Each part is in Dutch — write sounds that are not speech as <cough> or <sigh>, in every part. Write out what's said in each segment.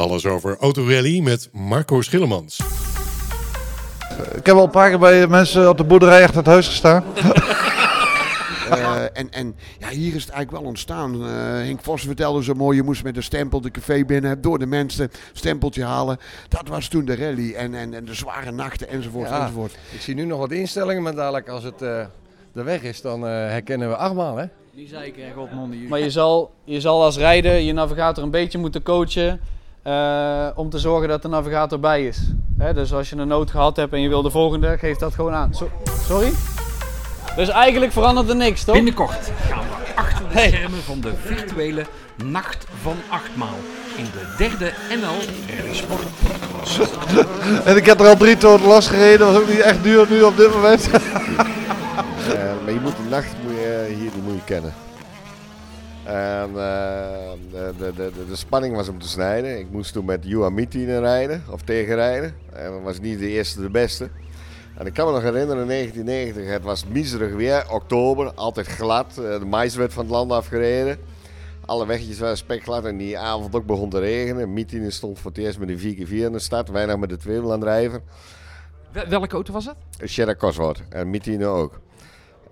Alles over autorally met Marco Schillemans. Ik heb al een paar keer bij mensen op de boerderij achter het huis gestaan. Uh, <laughs> en, en ja, hier is het eigenlijk wel ontstaan. Uh, Henk Vos vertelde zo mooi, je moest met een stempel de café binnen, door de mensen stempeltje halen. Dat was toen de rally en, en, en de zware nachten enzovoort, ja, enzovoort. Ik zie nu nog wat instellingen, maar dadelijk als het uh, de weg is, dan herkennen we achtmaal hè. Die zei ik echt op man. Maar je zal, je zal als rijder je navigator een beetje moeten coachen om te zorgen dat de navigator bij is. Hè, dus als je een nood gehad hebt en je wil de volgende, geef dat gewoon aan. So sorry? Dus eigenlijk verandert er niks, toch? Binnenkort gaan we achter de schermen van de virtuele Nacht van Achtmaal. In de derde NL Rally Sport En ik heb er al drie tonnen last gereden. Dat was ook niet echt duur nu op dit moment. <laughs> uh, maar je moet de nacht moet je, hier die moet je kennen. En uh, de, de, de, de, spanning was om te snijden. Ik moest toen met Juha Mitine rijden, of tegenrijden. En dat was niet de eerste de beste. En ik kan me nog herinneren, in 1990, het was miserig weer, oktober, altijd glad. De mais werd van het land afgereden. Alle weggetjes waren spekglad en die avond ook begon te regenen. Mitine stond voor het eerst met een 4x4 in de stad, weinig met de tweewielaandrijver. Welke auto was dat? Een Cheddar Cosworth en Mitine ook.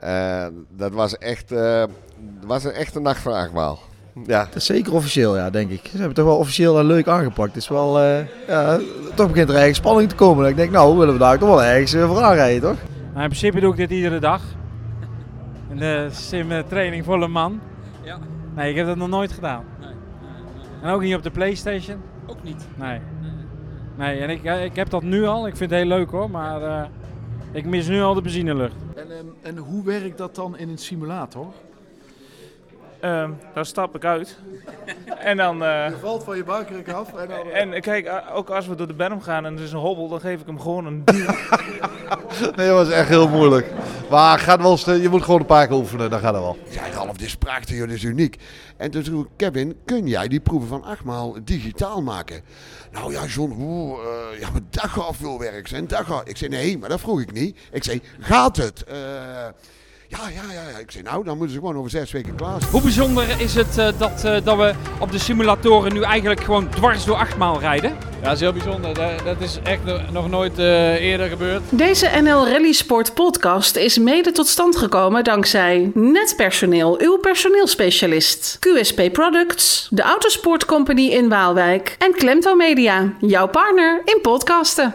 Uh, dat was echt, uh, was een echte nacht van achtmaal. Ja. Dat is zeker officieel, ja, denk ik. Ze hebben het toch wel officieel en leuk aangepakt. Het is wel, uh, ja, toch begint er eigenlijk spanning te komen. Ik denk, nou, willen we daar toch wel ergens voor aanrijden, toch? Nou, in principe doe ik dit iedere dag. In de sim training voor een man. Ja. Nee, ik heb dat nog nooit gedaan. Nee. En ook niet op de Playstation. Ook niet? Nee. Nee, en ik, ik heb dat nu al. Ik vind het heel leuk hoor, maar uh, ik mis nu al de benzinelucht. En, um, en hoe werkt dat dan in een simulator? Um, dan stap ik uit. en dan. Uh, je valt van je buikrek af. En, dan, uh... en kijk, ook als we door de berm gaan en er is een hobbel, dan geef ik hem gewoon een duw. nee, dat was echt heel moeilijk. Maar gaat wel, je moet gewoon een paar keer oefenen, dan gaat het wel. Ja, Ralf, dit is prachtig, dit is uniek. En toen vroeg Kevin, kun jij die proeven van achtmaal digitaal maken? Nou ja, John, oeh, uh, ja, maar dat gaat veel werk zijn. Dat gaat. Ik zei, nee, maar dat vroeg ik niet. Ik zei, gaat het? Ja, ja, ja, ja. Ik zei, nou, dan moeten ze gewoon over zes weken klaar zijn. Hoe bijzonder is het uh, dat, uh, dat we op de simulatoren nu eigenlijk gewoon dwars door achtmaal rijden? Ja, dat is heel bijzonder. Dat, is echt nog nooit uh, eerder gebeurd. Deze NL Rally Sport podcast is mede tot stand gekomen dankzij Netpersoneel, uw personeelspecialist. QSP Products, de Autosport Company in Waalwijk en Klemto Media, jouw partner in podcasten.